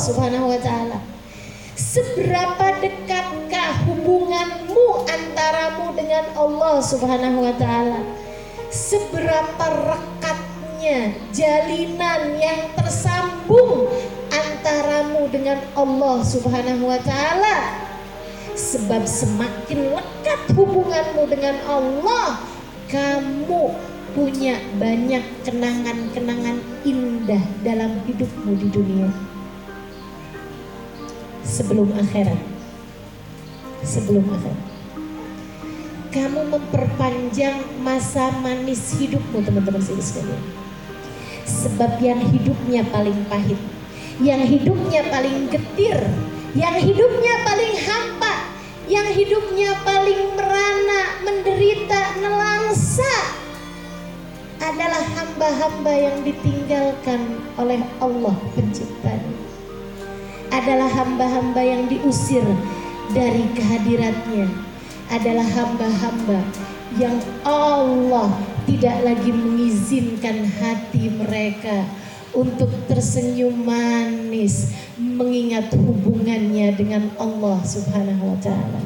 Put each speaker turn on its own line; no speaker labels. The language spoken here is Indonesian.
Subhanahu wa taala. Seberapa dekatkah hubunganmu antaramu dengan Allah Subhanahu wa taala? Seberapa rekatnya jalinan yang tersambung antaramu dengan Allah Subhanahu wa taala? Sebab semakin lekat hubunganmu dengan Allah, kamu punya banyak kenangan-kenangan indah dalam hidupmu di dunia sebelum akhirat. Sebelum akhirat. Kamu memperpanjang masa manis hidupmu teman-teman sekalian. Sebab yang hidupnya paling pahit, yang hidupnya paling getir, yang hidupnya paling hampa, yang hidupnya paling merana, menderita, nelangsa adalah hamba-hamba yang ditinggalkan oleh Allah penciptanya adalah hamba-hamba yang diusir dari kehadiratnya adalah hamba-hamba yang Allah tidak lagi mengizinkan hati mereka untuk tersenyum manis mengingat hubungannya dengan Allah Subhanahu wa taala.